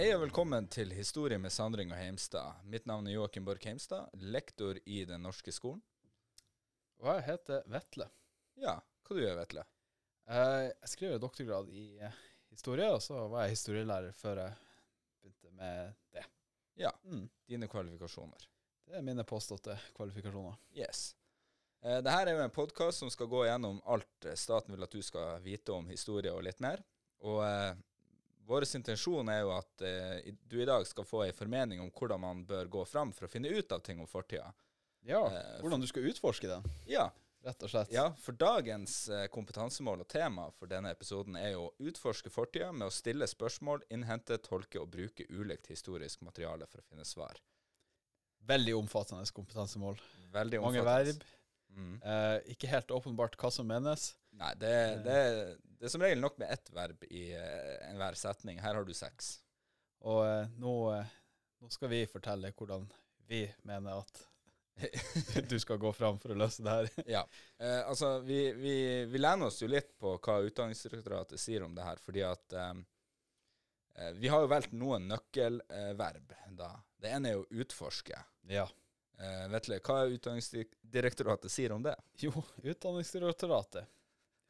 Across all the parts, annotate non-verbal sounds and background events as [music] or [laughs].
Hei og velkommen til Historie med Sandring og Heimstad. Mitt navn er Joakim Borch Heimstad, lektor i Den norske skolen. Og jeg heter Vetle. Ja, hva du gjør Vetle? Eh, Jeg skriver doktorgrad i eh, historie, og så var jeg historielærer før jeg begynte med det. Ja, Mm. dine kvalifikasjoner. Det er mine påståtte kvalifikasjoner. Yes. Eh, Dette er jo en podkast som skal gå gjennom alt eh, staten vil at du skal vite om historie og litt mer. Og eh, vår intensjon er jo at eh, du i dag skal få ei formening om hvordan man bør gå fram for å finne ut av ting om fortida. Ja, Eh, hvordan du skal utforske det. Ja, rett og slett. Ja, for dagens eh, kompetansemål og tema for denne episoden er jo å utforske fortida med å stille spørsmål, innhente, tolke og bruke ulikt historisk materiale for å finne svar. Veldig omfattende kompetansemål. Veldig Mange verb. Mm. Eh, ikke helt åpenbart hva som menes. Nei, det, det, det er som regel nok med ett verb i eh, enhver setning. Her har du seks. Og eh, nå, eh, nå skal vi fortelle hvordan vi mener at [laughs] du skal gå fram for å løse det her. Ja. Eh, altså, vi, vi, vi lener oss jo litt på hva Utdanningsdirektoratet sier om det her, fordi at eh, eh, Vi har jo valgt noen nøkkelverb, da. Det ene er jo utforske. Ja. Eh, Vetle, hva er Utdanningsdirektoratet sier om det? [laughs] Jo, Utdanningsdirektoratet.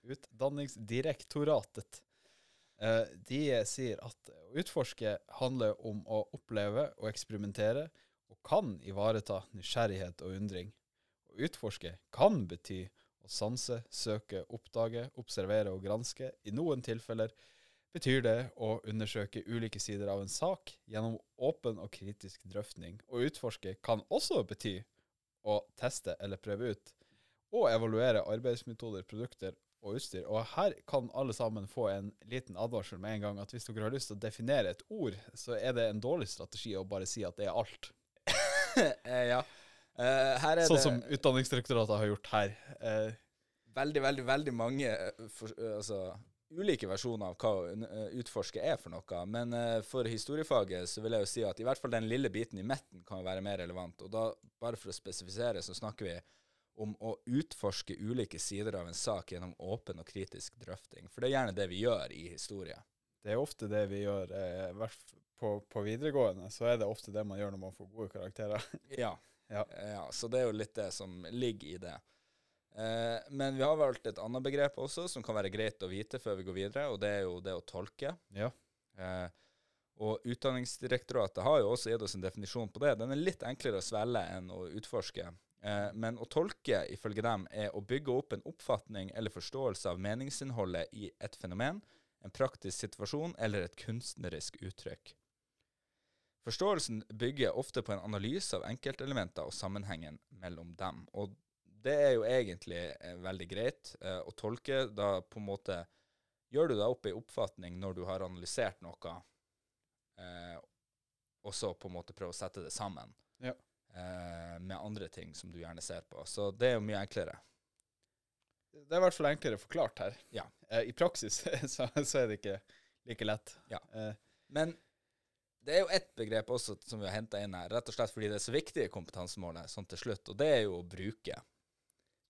Utdanningsdirektoratet. Eh, de sier at å utforske handler om å oppleve og eksperimentere, og kan ivareta nysgjerrighet og undring. Å utforske kan bety å sanse, søke, oppdage, observere og granske. I noen tilfeller betyr det å undersøke ulike sider av en sak gjennom åpen og kritisk drøftning. Å utforske kan også bety å teste eller prøve ut og evaluere arbeidsmetoder, produkter og utstyr. Og her kan alle sammen få en liten advarsel med en gang at hvis dere har lyst til å definere et ord, så er det en dårlig strategi å bare si at det er alt. [laughs] Eh, ja. Uh, Sånn det som Utdanningsdirektoratet har gjort her. Uh, veldig, veldig, veldig mange for, altså, ulike versjoner av hva å eh, utforske er for noe. Men eh, for historiefaget så vil jeg jo si at i hvert fall den lille biten i midten kan være mer relevant. Og da, bare for å spesifisere, så snakker vi om å utforske ulike sider av en sak gjennom åpen og kritisk drøfting. For det er gjerne det vi gjør i historie. det er ofte det vi gjør. Eh, på, på videregående så er det ofte det man gjør når man får gode karakterer. Ja. [laughs] Ja. ja. Så det er jo litt det som ligger i det. Eh, men vi har valgt et annet begrep også, som kan være greit å vite før vi går videre, og det er jo det å tolke. Ja. Eh, og Utdanningsdirektoratet har jo også gitt oss en definisjon på det. Den er litt enklere å svelge enn å utforske. Eh, men å tolke, ifølge dem, er å bygge opp en oppfatning eller forståelse av meningsinnholdet i et fenomen, en praktisk situasjon eller et kunstnerisk uttrykk. Forståelsen bygger ofte på en analyse av enkeltelementer og sammenhengen mellom dem. Og det er jo egentlig eh, veldig greit eh, å tolke. Da på en måte gjør du deg opp i oppfatning når du har analysert noe, eh, og så på en måte prøve å sette det sammen Ja. eh, med andre ting som du gjerne ser på. Så det er jo mye enklere. Det er i hvert fall enklere forklart her. Ja. Eh, I praksis [laughs] så, så er det ikke like lett. Ja. Eh, Men det er jo ett begrep også som vi har henta inn her, rett og slett fordi det er så viktig i kompetansemålet sånn til slutt, og det er jo å bruke.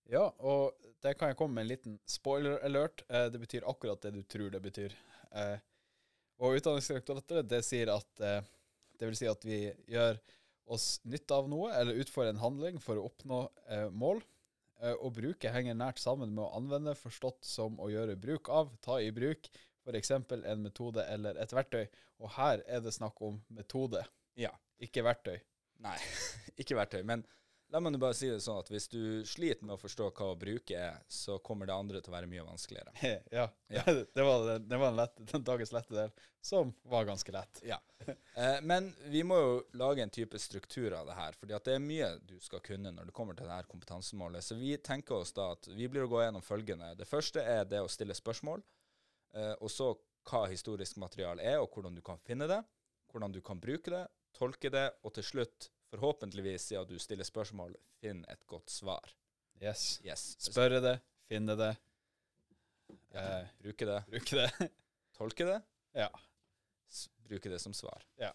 Ja, og der kan jeg komme med en liten spoiler alert. Eh, det betyr akkurat det du tror det betyr. Eh, og Utdanningsdirektoratet det sier at eh, det vil si at vi gjør oss nytte av noe, eller utfører en handling for å oppnå mål. Å bruke henger nært sammen med å anvende, forstått som å gjøre bruk av, ta i bruk, f.eks. en metode eller et verktøy. Og her er det snakk om metode, Ja. ikke verktøy. Nei, [laughs] ikke verktøy. Men la meg bare si det sånn at hvis du sliter med å forstå hva å bruke er, så kommer det andre til å være mye vanskeligere. [laughs] ja, Ja. [laughs] det var, det var den, lette, den dagens lette del, som var ganske lett. Ja. Eh, men vi må jo lage en type struktur av det her, fordi at det er mye du skal kunne når det kommer til det her kompetansemålet. Så vi tenker oss da at vi blir å gå gjennom følgende. Det første er det å stille spørsmål, eh, og så hva historisk materiale er, og hvordan du kan finne det, hvordan du kan bruke det, tolke det, og til slutt, forhåpentligvis, siden du stiller spørsmål, finn et godt svar. Yes. Yes. Spørre det, finne det, Ja, eh, bruke det, bruke det. [laughs] tolke det, ja. s- bruke det som svar. Ja.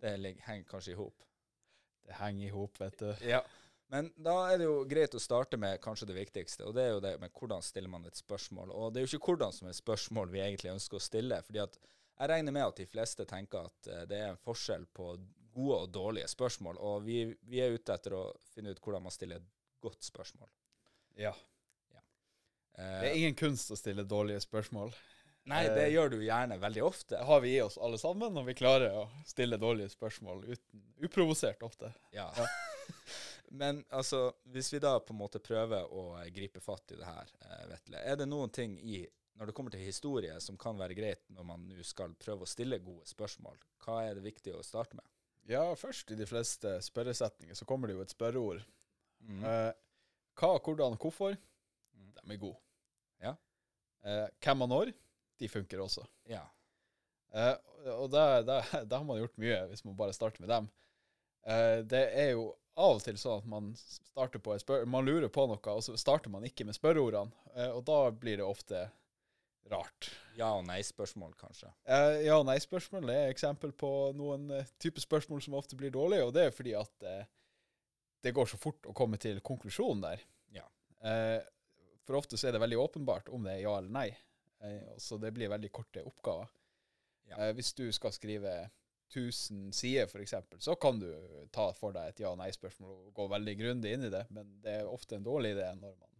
Det henger kanskje i hop. Det henger i hop, vet du. Ja. Men da er det jo greit å starte med kanskje det viktigste, og det er jo det med hvordan stiller man et spørsmål. Og det er jo ikke hvordan som er spørsmål vi egentlig ønsker å stille, fordi at jeg regner med at de fleste tenker at eh, det er en forskjell på gode og dårlige spørsmål, og vi, vi er ute etter å finne ut hvordan man stiller et godt spørsmål. Ja. Eh, Det er ingen kunst å stille dårlige spørsmål. nei, det gjør du gjerne veldig ofte. Det har vi i oss alle sammen, og vi klarer å stille dårlige spørsmål uten, uprovosert ofte. Ja. [laughs] Men altså, hvis vi da på en måte prøver å eh, gripe fatt i det her, eh, Vetle, er det noen ting i når det kommer til historie som kan være greit når man nå skal prøve å stille gode spørsmål? Hva er det viktig å starte med? Ja, først i de fleste spørresetninger så kommer det jo et spørreord. Mm. Eh, hva, hvordan, hvorfor? Mm. De er gode. Ja. Eh, hvem og når? De funker også. Ja. Eh, og da har man gjort mye, hvis man bare starter med dem. Eh, det er jo av og til sånn at man starter på man lurer på noe, og så starter man ikke med spørreordene. Eh, og da blir det ofte rart. Ja- og nei-spørsmål, kanskje. Eh, ja og nei-spørsmål er eksempel på noen uh, type spørsmål som ofte blir dårlige, og det er fordi at eh, det går så fort å komme til konklusjonen der. Ja. Eh, for ofte så er det veldig åpenbart om det er ja eller nei, eh, og så det blir veldig korte oppgaver. Ja. Eh, hvis du skal skrive 1000 sider, f.eks., så kan du ta for deg et ja- og nei-spørsmål og gå veldig grundig inn i det, men det er ofte en dårlig idé når man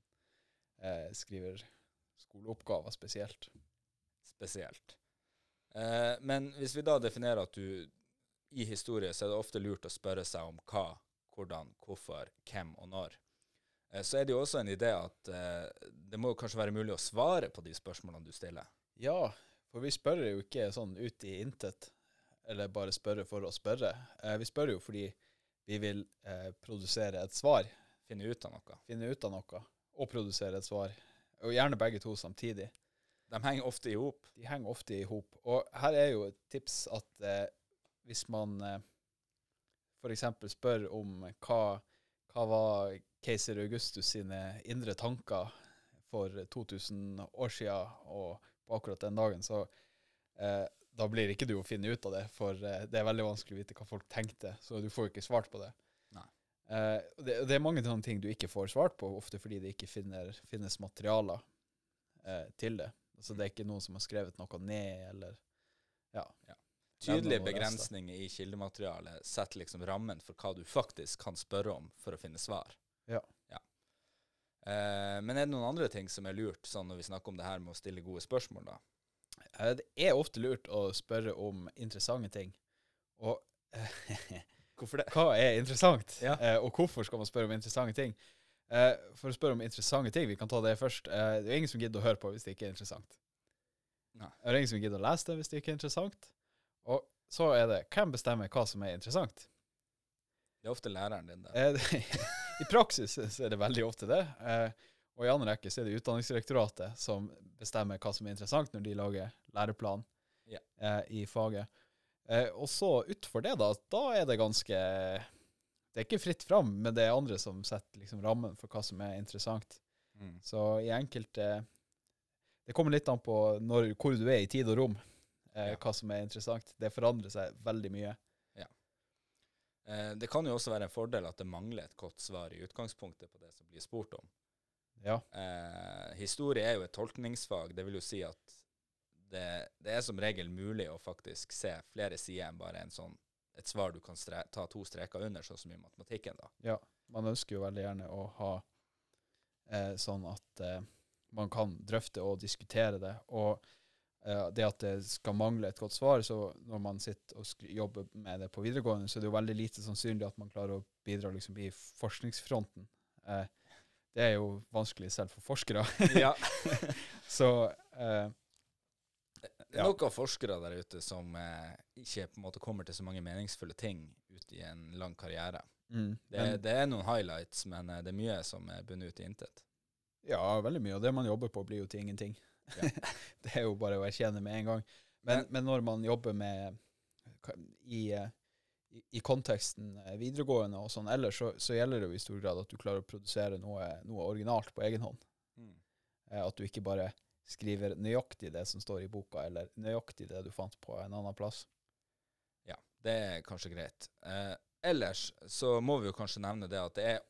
eh, skriver skoleoppgaver spesielt. Spesielt. Eh, men hvis vi da definerer at du i historie så er det ofte lurt å spørre seg om hva, hvordan, hvorfor, hvem og når. Eh, så er det jo også en idé at eh, det må kanskje være mulig å svare på de spørsmålene du stiller. Ja, for vi spør jo ikke sånn ut i intet, eller bare spørre for å spørre. Eh, vi spør jo fordi vi vil eh, produsere et svar, Finne ut av noe. finne ut av noe, og produsere et svar. Og gjerne begge to samtidig. De henger ofte i hop. De henger ofte i hop. Og her er jo et tips at eh, hvis man eh, f.eks. spør om hva, hva var keiser Augustus sine indre tanker for 2000 år siden, og på akkurat den dagen, så eh, da blir ikke du å finne ut av det, for eh, det er veldig vanskelig å vite hva folk tenkte, så du får jo ikke svart på det. Og det, det er mange sånne ting du ikke får svart på, ofte fordi det ikke finner, finnes materialer uh, til det. Altså det er ikke noen som har skrevet noe ned, eller Tydelige ja. Tydelige begrensninger i kildematerialet setter liksom rammen for hva du faktisk kan spørre om for å finne svar. Ja. Eh, men er det noen andre ting som er lurt, sånn når vi snakker om det her med å stille gode spørsmål, da? Uh, Det er ofte lurt å spørre om interessante ting. Og? [laughs] hva er interessant? Ja. Eh, og hvorfor skal man spørre om interessante ting? Eh, for å spørre om interessante ting, vi kan ta det først. Eh, det er ingen som gidder å høre på hvis det ikke er interessant. Nei. Det er ingen som gidder å lese det hvis det ikke er interessant. Og så er det hvem bestemmer hva som er interessant? Det er ofte læreren din, det. Eh, [laughs] I praksis så er det veldig ofte det. Eh, og i andre rekke så er det Utdanningsdirektoratet som bestemmer hva som er interessant når de lager læreplan yeah. eh, i faget. Eh, og så utenfor det, da, da er det ganske Det er ikke fritt fram, men det er andre som setter liksom rammen for hva som er interessant. Mm. Så i enkelte Det kommer litt an på når, hvor du er i tid og rom, eh, Ja. hva som er interessant. Det forandrer seg veldig mye. Eh, det kan jo også være en fordel at det mangler et godt svar i utgangspunktet på det som blir spurt om. Ja. Eh, historie er jo et tolkningsfag. Det vil jo si at det, det er som regel mulig å faktisk se flere sider enn bare en sånn, et svar du kan ta to streker under, sånn som i matematikken. da. Ja, man ønsker jo veldig gjerne å ha eh, sånn at eh, man kan drøfte og diskutere det. Og eh, det at det skal mangle et godt svar, så når man sitter og jobber med det på videregående, så er det jo veldig lite sannsynlig at man klarer å bidra liksom, i forskningsfronten. Eh, det er jo vanskelig selv for forskere. Ja. [laughs] så eh, Det er noen forskere der ute som eh, ikke på en måte kommer til så mange meningsfulle ting ut i en lang karriere. mm, Det, men, det er noen highlights, men eh, det er mye som er bundet ut i intet. Ja, veldig mye. Og det man jobber på, blir jo til ingenting. Ja. [laughs] det er jo bare å erkjenne med en gang. Men, Men- men når man jobber med i, eh, i, i konteksten eh, videregående og sånn ellers, så, så gjelder det jo i stor grad at du klarer å produsere noe, noe originalt på egen hånd. Mm. Eh, At du ikke bare skriver nøyaktig det som står i boka, eller nøyaktig det du fant på en annen plass. Ja, det er kanskje greit. Eh, ellers så må vi jo kanskje nevne det at det er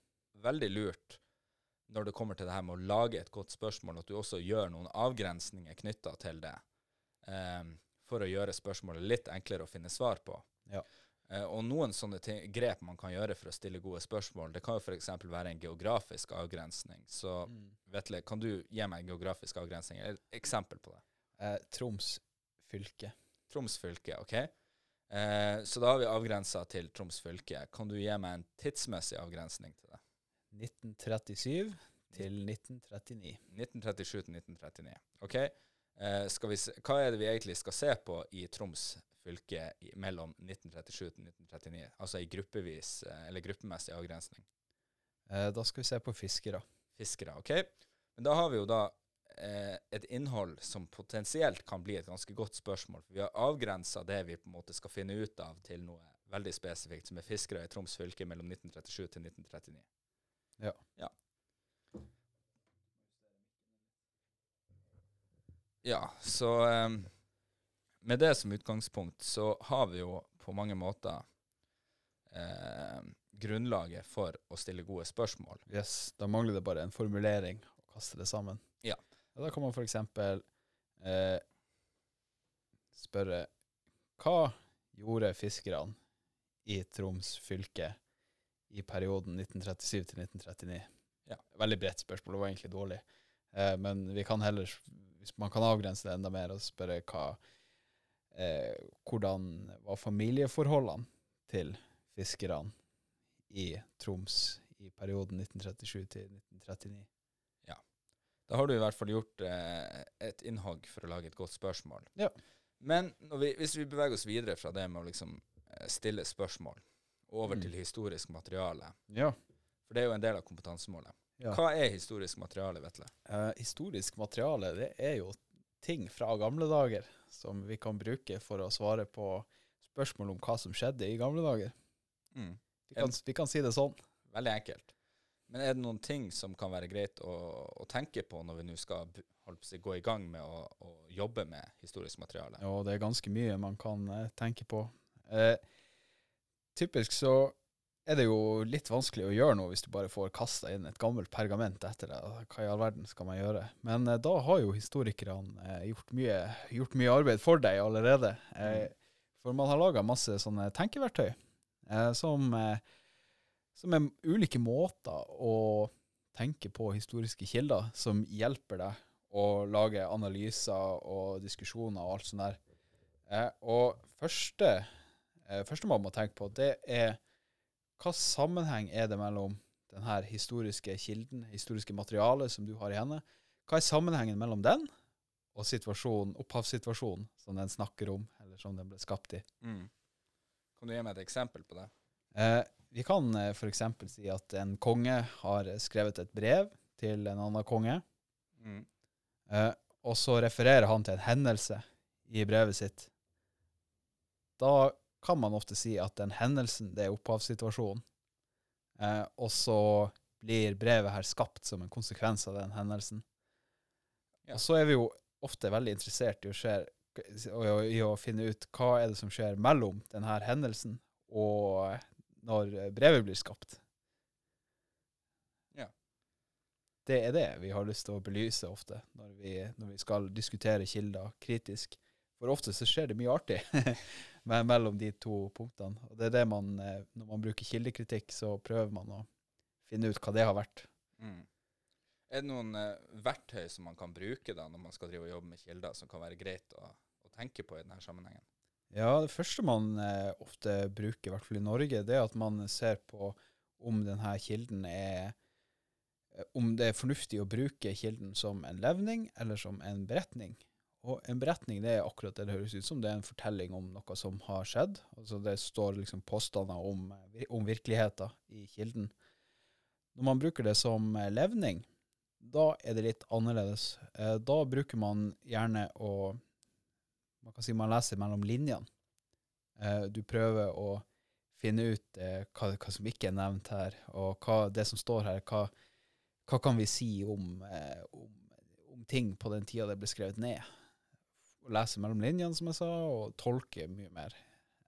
veldig lurt når det kommer til det her med å lage et godt spørsmål, at du også gjør noen avgrensninger knytta til det. Eh, for å gjøre spørsmålet litt enklere å finne svar på. Ja. Eh, og noen sånne ting, grep man kan gjøre for å stille gode spørsmål, det kan jo f.eks. være en geografisk avgrensning. Så Mm. Vetle, kan du gi meg en geografisk avgrensning? Et eksempel på det? Eh, Troms fylke. Troms fylke, OK? Eh, så da har vi avgrensa til Troms fylke. Kan du gi meg en tidsmessig avgrensning til det? 1937 til 1939. 1937 til 1939. OK? Eh, skal vi se, hva er det vi egentlig skal se på i Troms fylke mellom 1937 til 1939? Altså i gruppevis, eh, eller gruppemessig avgrensning. Eh, da skal vi se på fiskere. Fiskere, OK? Men da har vi jo da eh, et innhold som potensielt kan bli et ganske godt spørsmål. For vi har avgrensa det vi på en måte skal finne ut av, til noe veldig spesifikt, som er fiskere i Troms fylke mellom 1937 til 1939. Ja. Ja. Ja, så em, med det som utgangspunkt så har vi jo på mange måter eh, grunnlaget for å stille gode spørsmål. Yes, da mangler det bare en formulering og kaste det sammen. Ja. Og da kan man eksempel eh, spørre hva gjorde fiskerne i Troms fylke i perioden 1937 til 1939? Ja. Veldig bredt spørsmål, det var egentlig dårlig. Eh, men vi kan heller, hvis man kan avgrense det enda mer og spørre hva eh, Hvordan var familieforholdene til fiskerne i Troms i perioden 1937 til 1939? Da har du i hvert fall gjort eh, et innhogg for å lage et godt spørsmål. Ja. Men når vi, hvis vi beveger oss videre fra det med å liksom eh, stille spørsmål, over Mm. til historisk materiale, Ja. for det er jo en del av kompetansemålet. ja. Hva er historisk materiale, Vetle? Eh, historisk materiale, det er jo ting fra gamle dager som vi kan bruke for å svare på spørsmål om hva som skjedde i gamle dager. Mm. Vi kan, vi kan si det sånn. Veldig enkelt. Men er det noen ting som kan være greit å, å tenke på når vi nå skal si, gå i gang med å, å jobbe med historisk materiale? Og det er ganske mye man kan eh, tenke på. Eh, typisk så er det jo litt vanskelig å gjøre noe hvis du bare får kasta inn et gammelt pergament etter deg. Hva i all verden skal man gjøre? Men eh, da har jo historikerne eh, gjort, mye, gjort mye arbeid for deg allerede. Eh, for man har laga masse sånne tenkeverktøy som, som er ulike måter å tenke på historiske kilder som hjelper deg å lage analyser og diskusjoner og alt sånt der. Og første, første man må tenke på, det er hva sammenheng er det mellom denne historiske kilden, historiske materialet som du har i henne? Hva er sammenhengen mellom den og situasjonen, opphavssituasjonen som den snakker om, eller som den ble skapt i? Mm. Kan du gi meg et eksempel på det? Eh, vi kan eh, f.eks. si at en konge har skrevet et brev til en annen konge, Mm. eh, og så refererer han til en hendelse i brevet sitt. Da kan man ofte si at den hendelsen, det er opphavssituasjonen. Eh, og så blir brevet her skapt som en konsekvens av den hendelsen. Ja. Og så er vi jo ofte veldig interessert i å, skje, i å finne ut hva er det som skjer mellom denne hendelsen og når brevet blir skapt. Ja. Det er det vi har lyst til å belyse ofte når vi, når vi skal diskutere kilder kritisk. For ofte så skjer det mye artig [laughs] mellom de to punktene. Og det er det man, eh, når man bruker kildekritikk, så prøver man å finne ut hva det har vært. Mm. Er det noen eh, verktøy som man kan bruke da når man skal drive og jobbe med kilder, som kan være greit å, å tenke på i denne sammenhengen? Ja, det første man eh, ofte bruker, i hvert fall i Norge, det er at man ser på om denne kilden er eh, Om det er fornuftig å bruke kilden som en levning eller som en beretning. Og en beretning det er akkurat det det høres ut som. Det er en fortelling om noe som har skjedd. Altså Det står liksom påstander om, eh, om virkeligheten i kilden. Når man bruker det som eh, levning, da er det litt annerledes. Eh, Da bruker man gjerne å man kan si man leser mellom linjene. Du prøver å finne ut hva, hva som ikke er nevnt her, og hva det som står her, hva, hva kan vi si om, om, om ting på den tida det ble skrevet ned. Å lese mellom linjene, som jeg sa, og tolke mye mer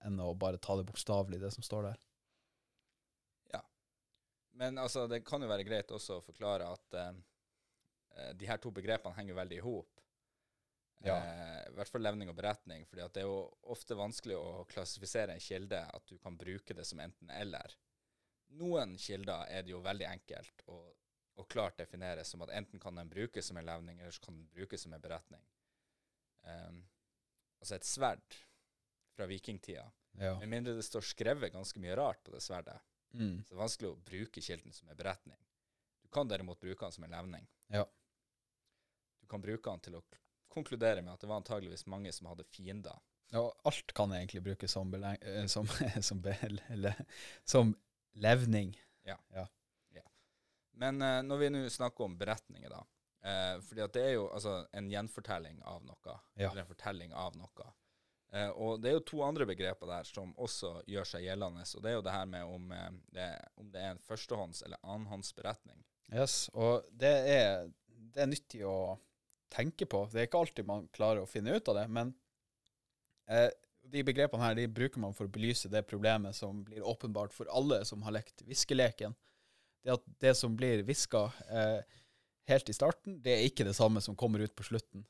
enn å bare ta det bokstavelig, det som står der. Ja. Men altså, det kan jo være greit også å forklare at eh, eh, de her to begrepene henger veldig i hop. Ja. Eh, I hvert fall levning og beretning. fordi det er jo ofte vanskelig å klassifisere en kilde at du kan bruke det som enten-eller. Noen kilder er det jo veldig enkelt å, å klart definere som at enten kan den brukes som en levning, eller så kan den brukes som en beretning. Um, altså et sverd fra vikingtida. Ja. Med mindre det står skrevet ganske mye rart på det sverdet, Mm. så det er vanskelig å bruke kilden som en beretning. Du kan derimot bruke den som en levning. Ja. Du kan bruke den til å konkludere med at det var antageligvis mange som hadde fiender. Ja, alt kan egentlig brukes som, eh, som, [laughs] som, som levning. Men uh, når vi nå snakker om beretninger, da eh, fordi at det er jo altså, en gjenfortelling av noe, Ja. eller en fortelling av noe. Eh, og det er jo to andre begreper der som også gjør seg gjeldende, og det er jo det her med om, eh, det, om det er en førstehånds- eller annenhånds beretning. Yes, og det er, det er nyttig å tenke på. Det er ikke alltid man klarer å finne ut av det, men eh, de begrepene her de bruker man for å belyse det problemet som blir åpenbart for alle som har lekt viskeleken. Det at det som blir hviska eh, helt i starten, det er ikke det samme som kommer ut på slutten.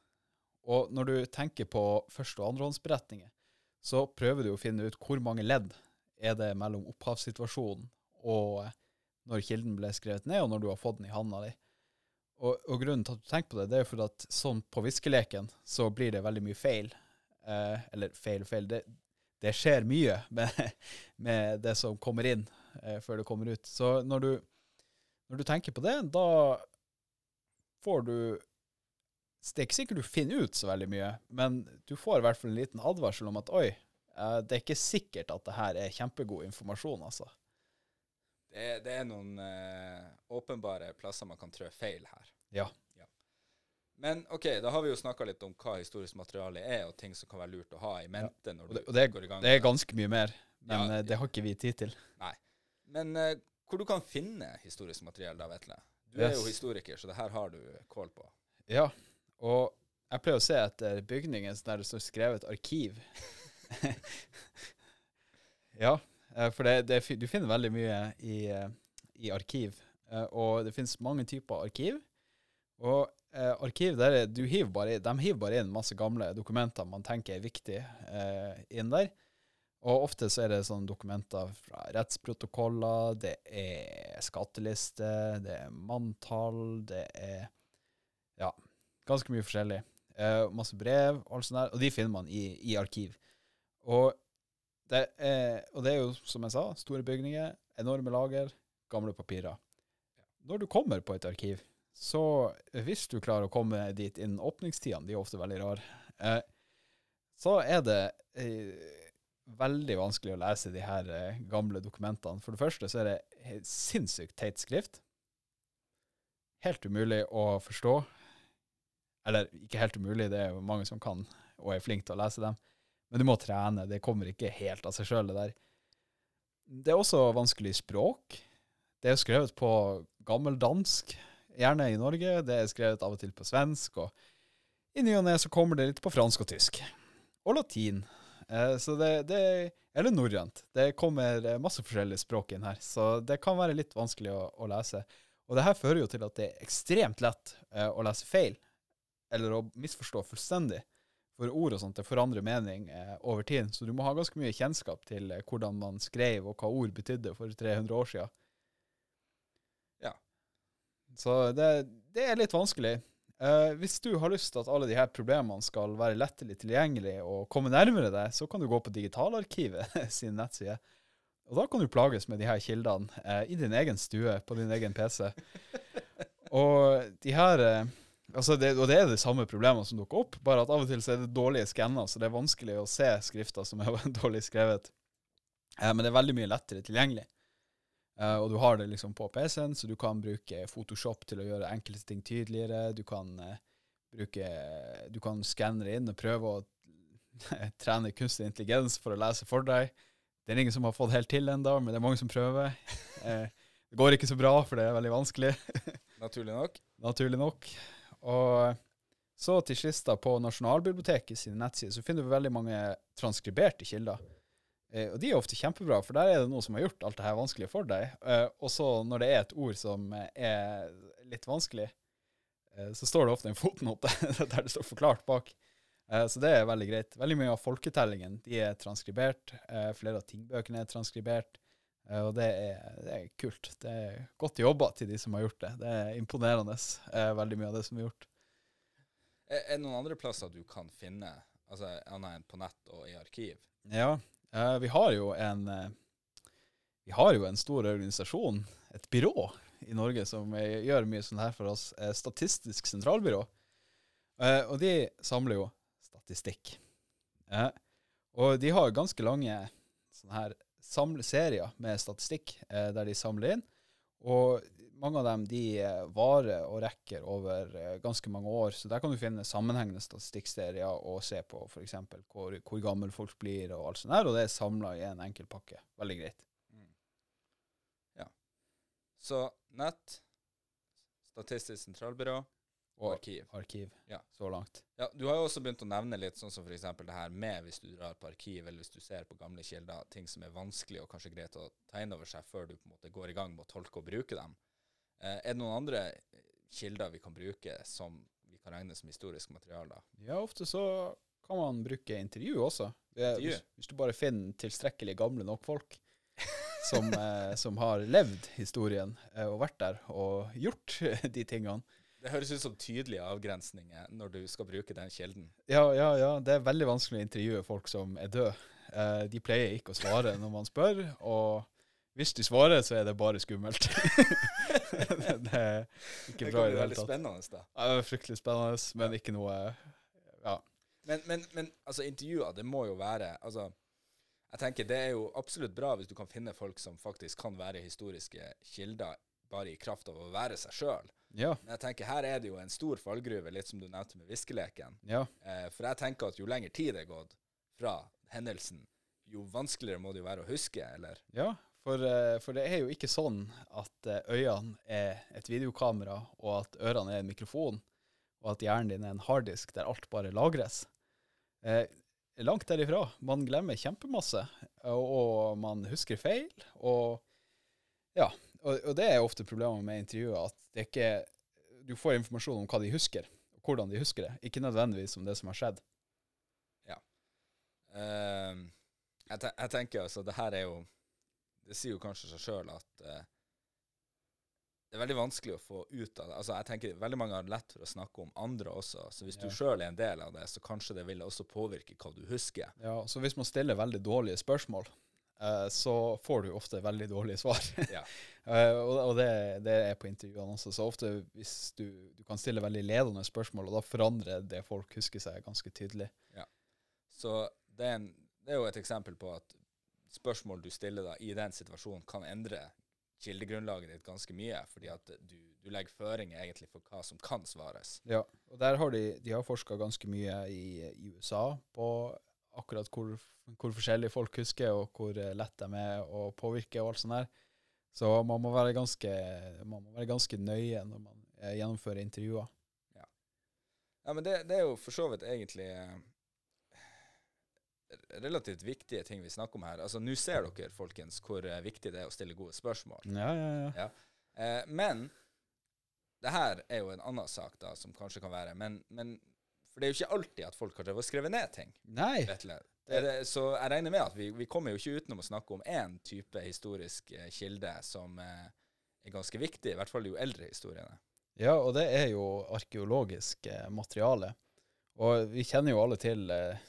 Og når du tenker på første- og andrehåndsberetninger, så prøver du å finne ut hvor mange ledd er det mellom opphavssituasjonen og eh, når kilden ble skrevet ned, og når du har fått den i handa di. Og, og grunnen til at du tenker på det, det er for at sånn på viskeleken så blir det veldig mye feil. Eh, eller feil og feil. Det, det skjer mye [laughs] med, med det som kommer inn eh, før det kommer ut. Så når du, når du tenker på det, da får du Det er ikke sikkert du finner ut så veldig mye, men du får i hvert fall en liten advarsel om at oi, eh, det er ikke sikkert at det her er kjempegod informasjon, altså. Det det er noen eh, åpenbare plasser man kan trø feil her. Ja. Men OK, da har vi jo snakka litt om hva historisk materiale er, og ting som kan være lurt å ha i mente når Og du det, og det, går i gang. det er ganske mye mer, men Ja, eh, det har ikke vi tid til. Nei. Men eh, hvor du kan finne historisk materiale da, Vetle? Du er jo historiker, så det her har du kål på. Ja, og jeg pleier å se etter bygningen der det står skrevet arkiv. [laughs] ja, eh, for det, det, du finner veldig mye i, eh, i arkiv. Eh, Og det finnes mange typer arkiv. Og eh, arkiv, der er, du hiver bare, de hiver bare inn masse gamle dokumenter man tenker er viktige eh, inn der. Og ofte så er det sånne dokumenter fra rettsprotokoller, det er skatteliste, det er manntall, det er ja, ganske mye forskjellig. Eh, masse brev alt sånt der, og de finner man i, i arkiv. Og det, er, og det er jo, som jeg sa, store bygninger, enorme lager, gamle papirer. Når du kommer på et arkiv, så hvis du klarer å komme dit innen åpningstidene, de er ofte veldig rare, eh, så er det eh, veldig vanskelig å lese de her eh, gamle dokumentene. For det første så er det sinnssykt teit skrift. Helt umulig å forstå. Eller ikke helt umulig, det er jo mange som kan og er flinke til å lese dem. Men du må trene, det kommer ikke helt av seg sjøl, det der. Det er også vanskelig språk. Det er jo skrevet på gammeldansk, gjerne i Norge. Det er skrevet av og til på svensk, og i ny og ne så kommer det litt på fransk og tysk. Og latin. Eh, så det, det Eller norrønt. Det kommer eh, masse forskjellige språk inn her, så det kan være litt vanskelig å, å lese. Og det her fører jo til at det er ekstremt lett eh, å lese feil, eller å misforstå fullstendig. For ord og sånt det forandrer mening over tid, så du må ha ganske mye kjennskap til hvordan man skrev, og hva ord betydde for 300 år siden. Ja. Så det, det er litt vanskelig. Eh, hvis du har lyst til at alle de her problemene skal være lettelig tilgjengelig og komme nærmere deg, så kan du gå på Digitalarkivet [laughs] sin nettside. Og da kan du plages med de her kildene uh, i din egen stue, på din egen PC. [laughs] Og de her uh, altså det, Og det er de samme problemene som dukker opp, bare at av og til så er det dårlige skanner, så det er vanskelig å se skrifter som er [laughs] dårlig skrevet. Men det er veldig mye lettere tilgjengelig. Eh, og du har det liksom på PC-en, så du kan bruke Photoshop til å gjøre enkelte ting tydeligere. Du kan uh, bruke Du kan skanne det inn og prøve å [laughs] trene kunstig intelligens for å lese for deg. Det er ingen som har fått helt til ennå, men det er mange som prøver. Uh, [laughs] det går ikke så bra, for det er veldig vanskelig, [laughs] Naturlig nok. naturlig nok. Og så til sist, da, på Nasjonalbiblioteket sine nettsider, så finner du veldig mange transkriberte kilder. Eh, og de er ofte kjempebra, for der er det noe som har gjort alt det her vanskelig for deg. Eh, og så når det er et ord som er litt vanskelig, eh, så står det ofte en fotnote [laughs] der det står forklart bak. Eh, så det er veldig greit. Veldig mye av folketellingen de er transkribert. Eh, flere av tingbøkene er transkribert. Eh, og det er, det er kult. Det er godt jobba til de som har gjort det. Det er imponerende, eh, veldig mye av det som er gjort. Er det noen andre plasser du kan finne, altså annet enn på nett og i arkiv? Ja, eh, vi har jo en uh, Vi har jo en stor organisasjon, et byrå i Norge som gjør mye sånn her for oss. eh, Statistisk sentralbyrå. Uh, og de samler jo statistikk. Og de har ganske lange sånne her serier med statistikk der de samler inn. Og mange av dem de eh, varer og rekker over eh, ganske mange år. Så der kan du finne sammenhengende statistikkserier og se på f.eks. Hvor, hvor gammel folk blir og alt sånt der. Og det er samla i en enkel pakke. Veldig greit. Så nett, Statistisk sentralbyrå Og arkiv. arkiv. Ja. Så langt. Ja, Du har jo også begynt å nevne litt sånn som f.eks. det her med hvis du drar på arkiv, eller hvis du ser på gamle kilder, ting som er vanskelig og kanskje greit å ta inn over seg før du på en måte går i gang med å tolke og bruke dem. Eh, er det noen andre kilder vi kan bruke som vi kan regne som historisk materiale? Ja, ofte så kan man bruke intervju også. Er- Intervju? hvis, hvis du bare finner tilstrekkelig gamle nok folk [laughs] som, eh, som har levd historien eh, og vært der og gjort [laughs] de tingene. Det høres ut som tydelige avgrensninger når du skal bruke den kilden. Ja, ja, ja. Det er veldig vanskelig å intervjue folk som er døde. De pleier ikke å svare når man spør, og hvis de svarer, så er det bare skummelt. [laughs] [laughs] det er ikke Det bra det hele tatt. det hele veldig tatt. spennende. da. Ja, fryktelig spennende, men ikke noe Ja. Men, men, men altså, intervjuer, det må jo være altså, Jeg tenker Det er jo absolutt bra hvis du kan finne folk som faktisk kan være historiske kilder, bare i kraft av å være seg sjøl. Ja. Men jeg tenker her er det jo en stor fallgruve, litt som du nevnte med viskeleken. ja. Eh, for jeg tenker at jo lenger tid det er gått fra hendelsen, jo vanskeligere må det jo være å huske, eller? Ja, for, eh, for det er jo ikke sånn at eh, øynene er et videokamera, og at ørene er en mikrofon, og at hjernen din er en harddisk der alt bare lagres. Eh, langt derifra. Man glemmer kjempemasse, og, og man husker feil. Og ja, og, og det er ofte problemet med intervjuer, at det ikke Du får informasjon om hva de husker, og hvordan de husker det, ikke nødvendigvis om det som har skjedd. Eh, jeg, te jeg tenker altså, det her er jo Det sier jo kanskje seg sjøl at eh, det er veldig vanskelig å få ut av det. Altså, jeg tenker Veldig mange har lett for å snakke om andre også. Så hvis du Ja. sjøl er en del av det, så kanskje det vil også påvirke hva du husker. Ja, så hvis man stiller veldig dårlige spørsmål, eh, så får du ofte veldig dårlige svar. [laughs] Ja. [laughs] Eh, og og det, det er på intervjuene også. Så ofte hvis du, du kan stille veldig ledende spørsmål, og da forandrer det folk husker seg ganske tydelig. Ja. Så det er, en, det er jo et eksempel på at spørsmål du stiller da i den situasjonen, kan endre kildegrunnlaget ditt ganske mye, fordi at du, du legger føringer egentlig for hva som kan svares. Ja, og der har de, de har forska ganske mye i, i USA på akkurat hvor, hvor forskjellig folk husker, og hvor lett de er å påvirke og alt sånt der. Så man må være ganske, man må være ganske nøye når man eh, gjennomfører intervjuer. Ja, men det, det er jo for så vidt egentlig eh, relativt viktige ting vi snakker om her. Altså, Nå ser dere, folkens, hvor eh, viktig det er å stille gode spørsmål. Ja, ja, ja. Ja. Eh, men det her er jo en annen sak, da, som kanskje kan være men, men For det er jo ikke alltid at folk har skrevet ned ting. Nei. det, så jeg regner med at vi, vi kommer jo ikke utenom å snakke om én type historisk eh, kilde som eh, er ganske viktig, i hvert fall jo eldre historiene. Ja, og det er jo arkeologisk eh, materiale. Og vi kjenner jo alle til eh,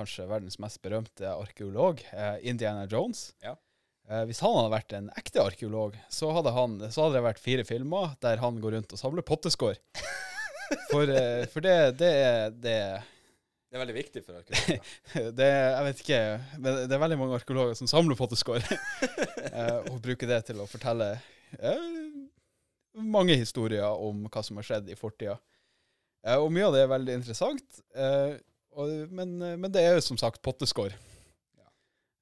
kanskje verdens mest berømte arkeolog, eh, Indiana Jones. Ja. Eh, hvis han hadde vært en ekte arkeolog, så hadde, han, så hadde det vært fire filmer der han går rundt og samler potteskår. [laughs] For, eh, for det, det, er- det, Det er veldig viktig for arkeologer. [laughs] det Jeg vet ikke, men det er veldig mange arkeologer som samler potteskår. [laughs] eh, og bruker det til å fortelle eh, mange historier om hva som har skjedd i fortida. Eh, og mye av det er veldig interessant, eh, og, men, eh, men det er jo som sagt potteskår. Ja.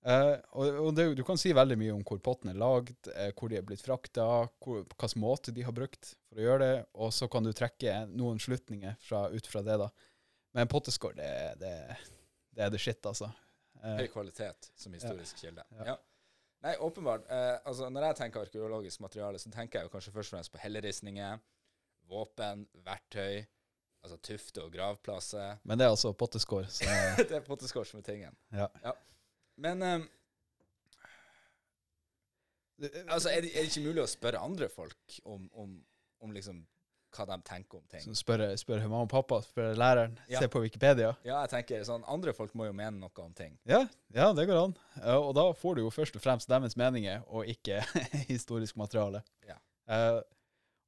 Eh, og og det, du kan si veldig mye om hvor potten er lagd, eh, hvor de er blitt frakta, hvilken måte de har brukt for å gjøre det, og så kan du trekke noen slutninger fra, ut fra det. da. Men potteskår, det, det, det er det shit, altså. Eh, Høy kvalitet som historisk kilde. Ja. Ja. Nei, åpenbart. Eh, altså, når jeg tenker arkeologisk materiale, så tenker jeg jo kanskje først og fremst på helleristninger, våpen, verktøy. Altså tufte og gravplasser. Men det er altså potteskår. Så [laughs] det er potteskår som er tingen. Ja. Men um, altså, er det, er det ikke mulig å spørre andre folk om, om, om liksom hva de tenker om ting? så spør, spør mamma og pappa, spør læreren, Ja. se på Wikipedia. Ja, jeg tenker sånn, Andre folk må jo mene noe om ting. Ja, ja, det går an. Ja, og da får du jo først og fremst deres meninger, og ikke [laughs] historisk materiale. Ja. Eh,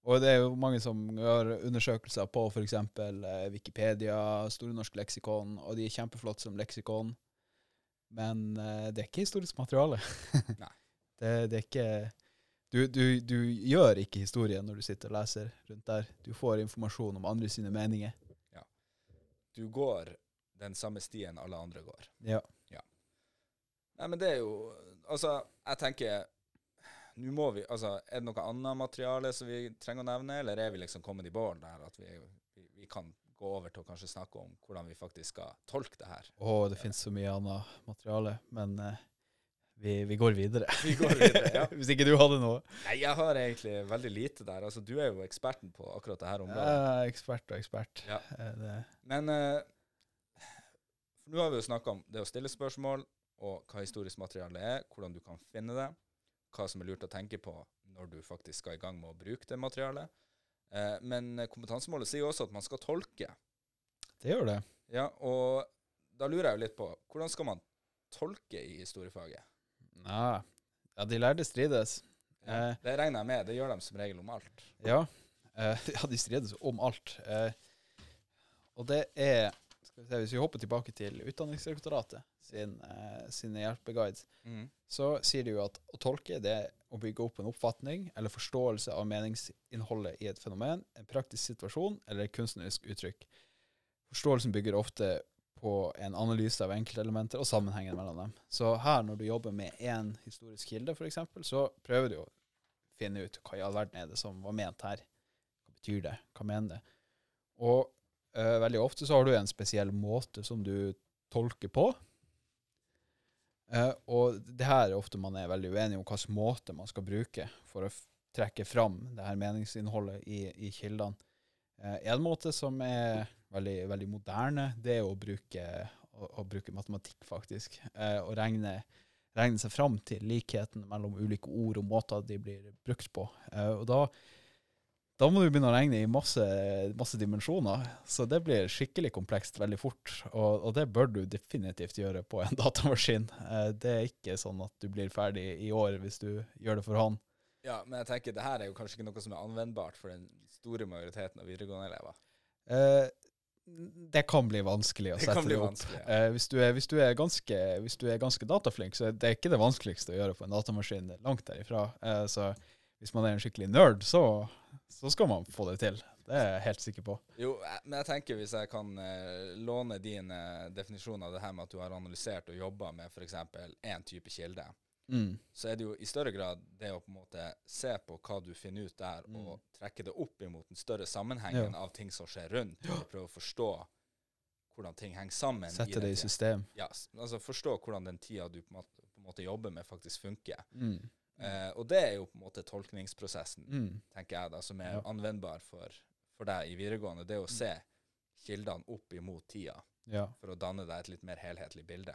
og det er jo mange som gjør undersøkelser på f.eks. Uh, Wikipedia, Store norsk leksikon, og de er kjempeflotte som leksikon. Men eh, det er ikke historisk materiale. [laughs] Nei. Det, det er ikke du, du, du gjør ikke historie når du sitter og leser rundt der. Du får informasjon om andre sine meninger. Ja. Du går den samme stien alle andre går. Ja. Ja. Nei, men det er jo Altså, jeg tenker Nå må vi Altså, er det noe annet materiale som vi trenger å nevne, eller er vi liksom kommet i bål der at vi, vi, vi kan gå over til å kanskje snakke om hvordan vi faktisk skal tolke det her? Og det finnes så mye annet materiale, men eh, vi, vi går videre. [laughs] Vi går videre, ja. [laughs] Hvis ikke du hadde noe. Nei, jeg har egentlig veldig lite der. Altså, du er jo eksperten på akkurat det her området. Ja, ekspert og ekspert. Ja. Eh, Det, Men eh, nå har vi jo snakka om det å stille spørsmål, og hva historisk materiale er, hvordan du kan finne det, hva som er lurt å tenke på når du faktisk skal i gang med å bruke det materialet. Eh, men kompetansemålet sier jo også at man skal tolke. det gjør det. Ja, og da lurer jeg jo litt på hvordan skal man tolke i historiefaget? Ja, ja de lærde strides. Ja, Eh. det regner jeg med. Det gjør de som regel om alt. Ja, eh, [laughs] ja de strides om alt. Eh, og det er Hvis vi hopper tilbake til Utdanningsdirektoratet sin, eh, sine hjelpeguides, så sier de jo at å tolke det er å bygge opp en oppfatning eller forståelse av meningsinnholdet i et fenomen, en praktisk situasjon eller et kunstnerisk uttrykk. Forståelsen bygger ofte på en analyse av enkeltelementer og sammenhengen mellom dem. Så her, når du jobber med én historisk kilde, f.eks., så prøver du å finne ut hva i all verden er det som var ment her. Hva betyr det? Hva mener det? Og veldig ofte så har du en spesiell måte som du tolker på. Eh, og det her er ofte man er veldig uenig om hvilken måte man skal bruke for å trekke fram det her meningsinnholdet i, i kildene. Eh, en måte som er veldig, veldig moderne, det er å bruke, å, å bruke matematikk, faktisk. Eh, og regne, regne seg fram til likheten mellom ulike ord og måter de blir brukt på. Eh, og da da må du begynne å regne i masse, masse dimensjoner, så det blir skikkelig komplekst veldig fort. Og, og det bør du definitivt gjøre på en [laughs] datamaskin. Eh, det er ikke sånn at du blir ferdig i år hvis du gjør det for hånd. Ja, men jeg tenker det her er jo kanskje ikke noe som er anvendbart for den store majoriteten av videregående elever. Eh, det kan bli vanskelig å Det sette det opp. ja. Eh, hvis, du er, hvis, du er ganske, hvis du er ganske dataflink, så er det ikke det vanskeligste å gjøre på en datamaskin. Langt derifra. Eh, så hvis man er en skikkelig nerd, så, så skal man få det til. Det er jeg helt sikker på. Jo, men jeg tenker hvis jeg kan eh, låne din eh, definisjon av det her med at du har analysert og jobba med f.eks. én type kilde, Mm. så er det jo i større grad det å på en måte se på hva du finner ut der, Mm. og trekke det opp imot den større sammenhengen av ting som skjer rundt, og prøve å forstå hvordan ting henger sammen. Sette i det i system. Ja, altså forstå hvordan den tida du på en måte, på en måte jobber med, faktisk funker. Mm. Eh, og det er jo på en måte tolkningsprosessen, Mm. tenker jeg, da, som er Ja. anvendbar for, for deg i videregående. Det å se kildene opp imot tida, Ja. for å danne deg et litt mer helhetlig bilde.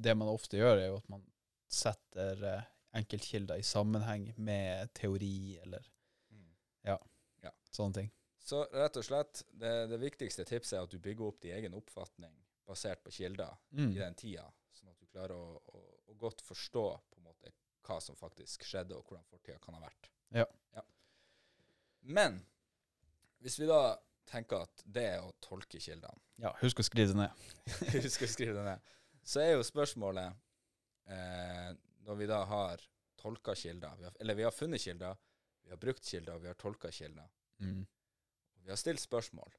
Det man ofte gjør, er jo at man setter eh, enkeltkilder i sammenheng med teori eller ja, sånne ting. Så rett og slett, det, det viktigste tipset er at du bygger opp din egen oppfatning basert på kilder Mm. i den tida, sånn at du klarer å, å, å godt forstå på hva som faktisk skjedde, og hvordan fortida kan ha vært. Ja. Men hvis vi da tenker at det er å tolke kildene [laughs] Ja, husk å skrive det ned. Husk å skrive det ned. Så er jo spørsmålet eh, Når vi da har tolka kilder, vi har, eller vi har funnet kilder, vi har brukt kilder, vi har tolka kilder, Mm. vi har stilt spørsmål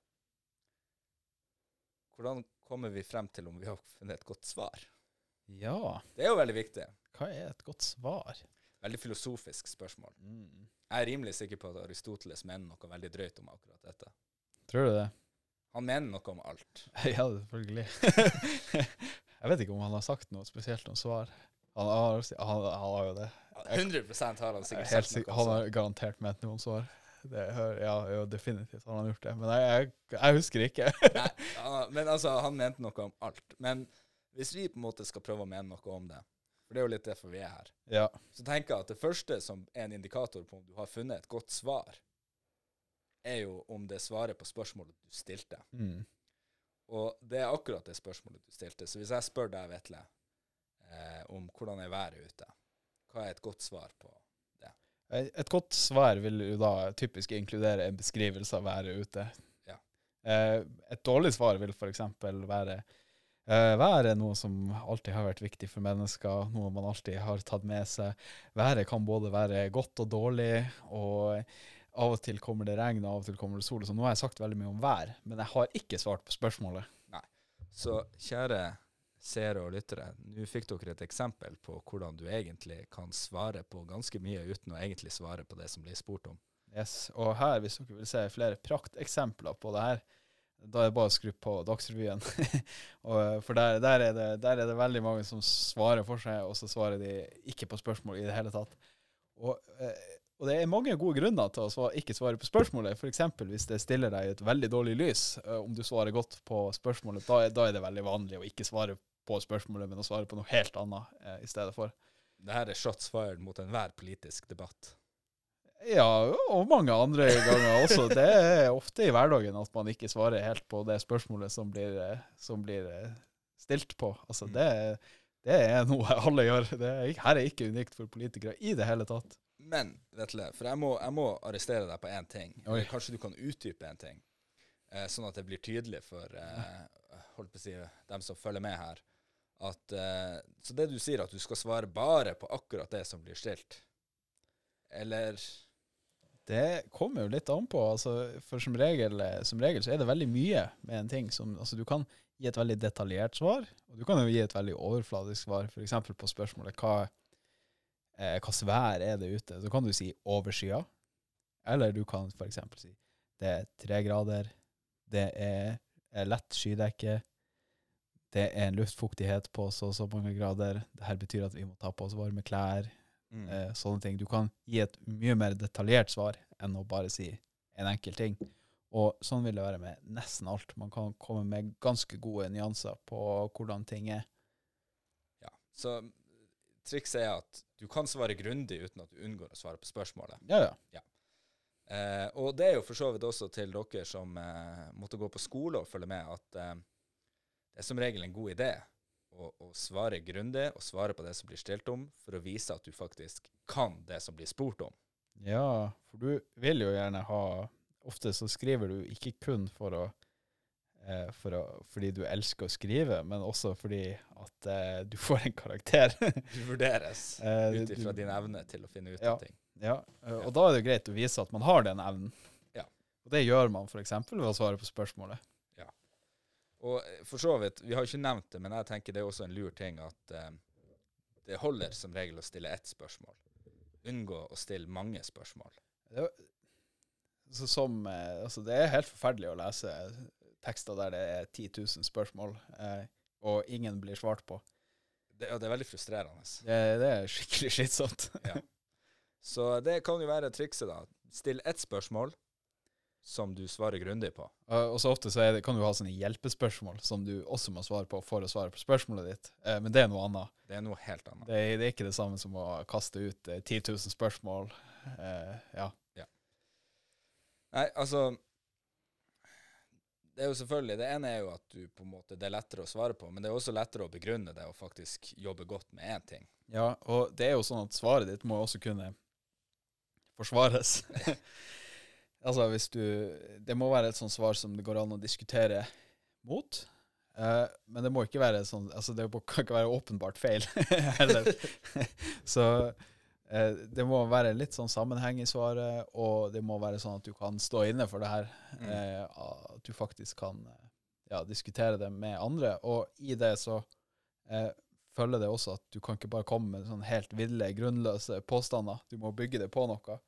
Hvordan kommer vi frem til om vi har funnet et godt svar? Ja, Det er jo veldig viktig. hva er et godt svar? Veldig filosofisk spørsmål. Mm. Jeg er rimelig sikker på at Aristoteles mener noe veldig drøyt om akkurat dette. Tror du det? Han mener noe om alt. [laughs] Ja, selvfølgelig. [laughs] jeg vet ikke om han har sagt noe spesielt om svar. Han har, han, han har jo det. 100% har han sikkert sagt noe han har garantert ment noe om svar. Det, ja, jo, definitivt har han gjort det. Men jeg, jeg, jeg husker ikke. Nei, men altså, han mente noe om alt. Men hvis vi på en måte skal prøve å mene noe om det, for det er jo litt derfor vi er her, ja. så tenker jeg at det første som er en indikator på om du har funnet et godt svar, er jo om det svarer på spørsmålet du stilte. Mm. Og det er akkurat det spørsmålet du stilte. Så hvis jeg spør deg, Vetle, eh, om hvordan er været ute, hva er et godt svar på det? et godt svar vil jo da typisk inkludere en beskrivelse av været ute. Ja. Eh, et dårlig svar vil f.eks. være Været er noe som alltid har vært viktig for mennesker, noe man alltid har tatt med seg. Været kan både være godt og dårlig, og av og til kommer det regn, og av og til kommer det sol. Så nå har jeg sagt veldig mye om vær, men jeg har ikke svart på spørsmålet. Så kjære seere og lyttere, nå fikk dere et eksempel på hvordan du egentlig kan svare på ganske mye uten å egentlig svare på det som blir spurt om. Yes, Og her, hvis dere vil se flere prakteksempler på det her, da er det bare å skru på Dagsrevyen. [laughs] og, for der, der, er det, der er det veldig mange som svarer for seg, og så svarer de ikke på spørsmål i det hele tatt. Og, eh, og det er mange gode grunner til å svare, ikke svare på spørsmålet. F.eks. hvis det stiller deg i et veldig dårlig lys. eh, om du svarer godt på spørsmålet, da, da er det veldig vanlig å ikke svare på spørsmålet, men å svare på noe helt annet eh, i stedet for. Dette er shots fired mot enhver politisk debatt. Ja, og mange andre ganger også. Det er ofte i hverdagen at man ikke svarer helt på det spørsmålet som blir, eh, som blir eh, stilt på. Altså, Mm. det, det er noe [laughs] alle gjør. Det er, her er ikke unikt for politikere i det hele tatt. Men, Vetle, for jeg må, jeg må arrestere deg på én ting. Oi. Kanskje du kan utdype en ting, eh, sånn at det blir tydelig for holdt på å si, dem som følger med her. At, så det du sier, at du skal svare bare på akkurat det som blir stilt? Eller Det kommer jo litt an på. Altså, for som regel, eh, som regel så er det veldig mye med en ting. Som, altså, du kan gi et veldig detaljert svar, og du kan jo gi et veldig overfladisk svar. F.eks. på spørsmålet hva eh, hva svær er det ute. Så kan du si overskya. Eller du kan f.eks. si det er tre grader, det er, er lett skydekke, det er en luftfuktighet på så og så mange grader. Det her betyr at vi må ta på oss varme klær mm. eh, sånne ting. Du kan gi et mye mer detaljert svar enn å bare si en enkel ting. Og sånn vil det være med nesten alt. Man kan komme med ganske gode nyanser på hvordan ting er. Ja. Så trikset er at du kan svare grundig uten at du unngår å svare på spørsmålet. Ja, ja. Eh, og det er jo for så vidt også til dere som eh, måtte gå på skole og følge med, at eh, det er som regel en god idé å, å svare grundig og svare på det som blir stilt om, for å vise at du faktisk kan det som blir spurt om. Ja, for du vil jo gjerne ha Ofte så skriver du ikke kun for å, eh, for å fordi du elsker å skrive, men også fordi at eh, du får en karakter. [laughs] Du vurderes [laughs] Eh, ut ifra din evne til å finne ut Ja. av ting. Ja, og da er det greit å vise at man har den evnen. Ja. Og det gjør man f.eks. ved å svare på spørsmålet. Og eh, for så vidt, vi har ikke nevnt det, men jeg tenker det er også en lur ting at eh, det holder som regel å stille ett spørsmål. Unngå å stille mange spørsmål. Det, er- så som, eh, altså det er helt forferdelig å lese tekster der det er 10 000 spørsmål, eh, og ingen blir svart på. Det, og det er veldig frustrerende. Det, det er skikkelig [laughs] slitsomt. Så det kan jo være trikset, da. Still ett spørsmål som du svarer grundig på. Og og så ofte så det, kan du ha sånne hjelpespørsmål som du også må svare på for å svare på spørsmålet ditt. uh, men det er noe annet. Det er noe helt annet. Det, det er ikke det samme som å kaste ut uh, 10 000 spørsmål. Ja. ja. Nei, altså Det er jo selvfølgelig Det ene er jo at du på en måte det er lettere å svare på, men det er også lettere å begrunne det og faktisk jobbe godt med én ting. ja, og det er jo sånn at svaret ditt må også kunne forsvares. [laughs] altså hvis du Det må være et sånt svar som det går an å diskutere mot. Uh, men det må ikke være sånn Altså det kan ikke være åpenbart feil [laughs] heller. [laughs] Så uh, det må være litt sånn sammenheng i svaret, og det må være sånn at du kan stå inne for det her. Eh, at du faktisk kan ja, diskutere det med andre. Og i det så følger det også at du kan ikke bare komme med sånn helt ville, grunnløse påstander. Du må bygge det på noe.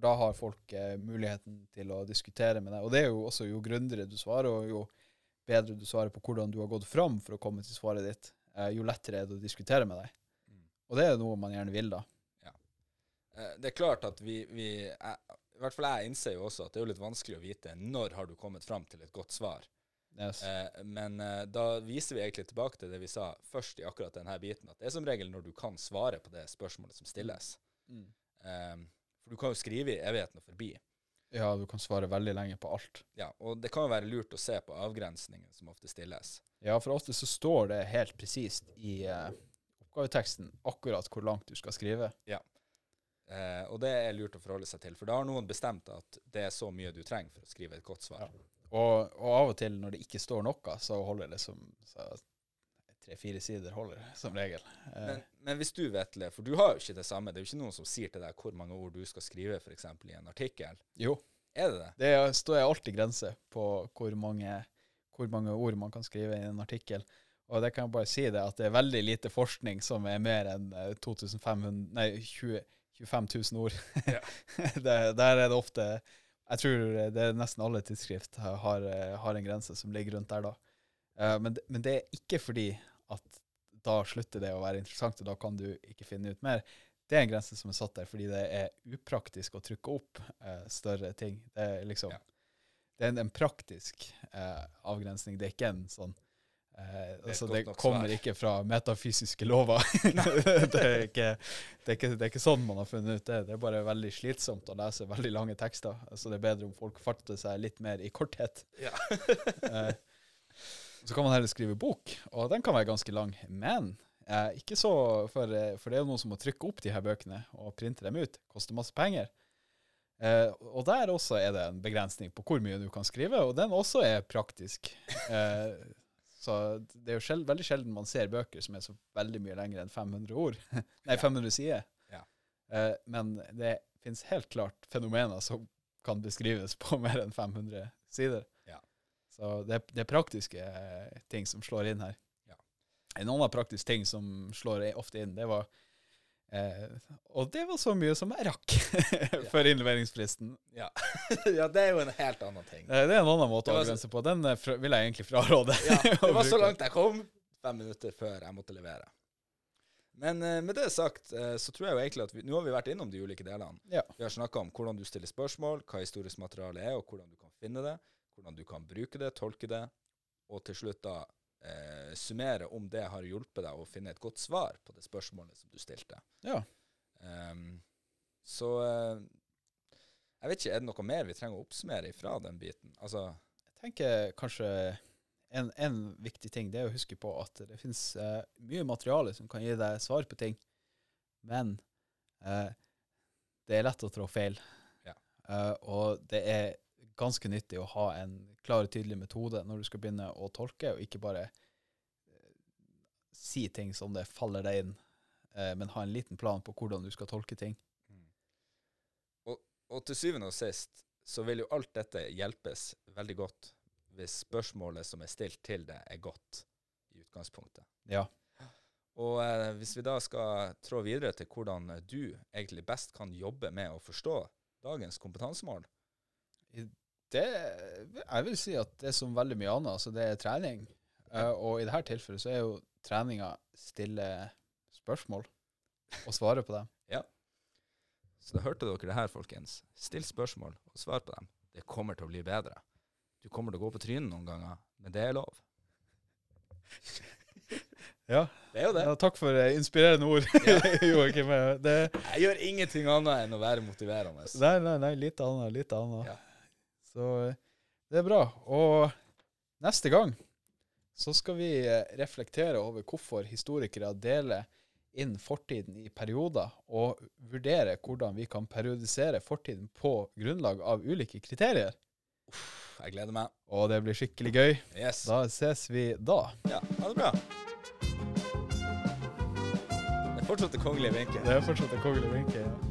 For da har folk eh, muligheten til å diskutere med deg. Og det er jo også jo grundigere du svarer, og jo bedre du svarer på hvordan du har gått fram for å komme til svaret ditt, eh, jo lettere er det å diskutere med deg. Mm. Og det er noe man gjerne vil, da. Eh, Det er klart at vi, vi er, i hvert fall jeg innser jo også at det er jo litt vanskelig å vite når har du kommet fram til et godt svar. Yes. Eh, men eh, da viser vi egentlig tilbake til det vi sa først i akkurat denne biten, at det er som regel når du kan svare på det spørsmålet som stilles. Mm. For du kan jo skrive i evigheten og forbi. Ja, du kan svare veldig lenge på alt. Ja, og det kan jo være lurt å se på avgrensningen som ofte stilles. Ja, for ofte så står det helt presist i eh, oppgaveteksten akkurat hvor langt du skal skrive. Eh, og det er lurt å forholde seg til, for da har noen bestemt at det er så mye du trenger for å skrive et godt svar. Ja. Og, og av og til når det ikke står noe, så holder det som tre-fire sider holder, som regel. Eh, Men, men hvis du, Vetle, for du har jo ikke det samme, det er jo ikke noen som sier til deg hvor mange ord du skal skrive f.eks. i en artikkel. jo, Er det det? det står alltid grense på hvor mange, hvor mange ord man kan skrive i en artikkel. Og det kan jeg bare si det, at det er veldig lite forskning som er mer enn eh, 2500, nei, 20, 25 000 ord. Ja. [laughs] der, der er det ofte Jeg tror det er nesten alle tidsskrift har, har, eh, en grense som ligger rundt der, da. Uh, men, men det er ikke fordi at da slutter det å være interessant, og da kan du ikke finne ut mer. Det er en grense som er satt der fordi det er upraktisk å trykke opp eh, større ting. Det er liksom Ja. Det er en, en praktisk eh, avgrensning. Det er ikke en sånn eh, Det, altså Det kommer svær. ikke fra metafysiske lover. [laughs] [laughs] det, er ikke, det, er ikke, det er ikke sånn man har funnet ut det. Det er bare veldig slitsomt å lese veldig lange tekster. Så det er bedre om folk fatter seg litt mer i korthet. Ja. [laughs] Så kan man heller skrive bok, og den kan være ganske lang. Men eh, ikke så for, eh, for det er jo noen som må trykke opp de her bøkene og printe dem ut. Koster masse penger. Eh, og der også er det en begrensning på hvor mye du kan skrive, og den også er praktisk. Eh, [laughs] så det er jo sjeld, veldig sjelden man ser bøker som er så veldig mye lengre enn 500 ord. [laughs] Nei, 500 sider. Ja. Eh, men det finnes helt klart fenomener som kan beskrives på [laughs] mer enn 500 sider. Så det, det er praktiske eh, ting som slår inn her. Ja. En annen praktisk ting som slår ofte inn, det var eh, Og det var så mye som jeg rakk [laughs] før innleveringsfristen. Ja. [laughs] ja, det er jo en helt annen ting. Eh, Det er en annen måte å så- avgrense på. Den eh, vil jeg egentlig fraråde. Ja, [laughs] det var så langt jeg kom. Fem minutter før jeg måtte levere. Men med det sagt, så tror jeg jo egentlig at vi, nå har vi vært innom de ulike delene. Ja. Vi har snakka om hvordan du stiller spørsmål, hva historisk materiale er, og hvordan du kan finne det. Hvordan du kan bruke det, tolke det, og til slutt da eh, summere om det har hjulpet deg å finne et godt svar på det spørsmålet som du stilte. Ja. Um, så eh, jeg vet ikke, er det noe mer vi trenger å oppsummere ifra den biten? Altså, Jeg tenker kanskje en, en viktig ting det er å huske på at det finnes eh, mye materiale som kan gi deg svar på ting, men eh, det er lett å trå feil. Ja. Eh, og det er ganske nyttig å ha en klar og tydelig metode når du skal begynne å tolke, og ikke bare eh, si ting som det faller deg inn, eh, men ha en liten plan på hvordan du skal tolke ting. Og, og til syvende og sist så vil jo alt dette hjelpes veldig godt hvis spørsmålet som er stilt til deg, er godt i utgangspunktet. Ja. Og eh, hvis vi da skal trå videre til hvordan du egentlig best kan jobbe med å forstå dagens kompetansemål Det, jeg vil si at det er som veldig mye annet, altså det er trening. Uh, og i dette tilfellet så er jo treninga stille spørsmål og svare på dem. [laughs] ja. Så da hørte dere det her, folkens. Still spørsmål og svar på dem. Det kommer til å bli bedre. Du kommer til å gå på trynet noen ganger, men det er lov. Ja, Det er jo det. ja takk for eh, inspirerende ord. [laughs] [laughs] Joakim. Det, Jeg gjør ingenting annet enn å være motiverende. nei, nei, nei, litt annet, litt annet. Ja. Så eh, det er bra. Og neste gang så skal vi eh, reflektere over hvorfor historikere deler inn fortiden i perioder, og vurdere hvordan vi kan periodisere fortiden på grunnlag av ulike kriterier. Jeg gleder meg. Og det blir skikkelig gøy. Yes. Da ses vi da. Ja, ha det bra. Det er fortsatt det kongelige vinket. Det er fortsatt det kongelige vinke. Ja.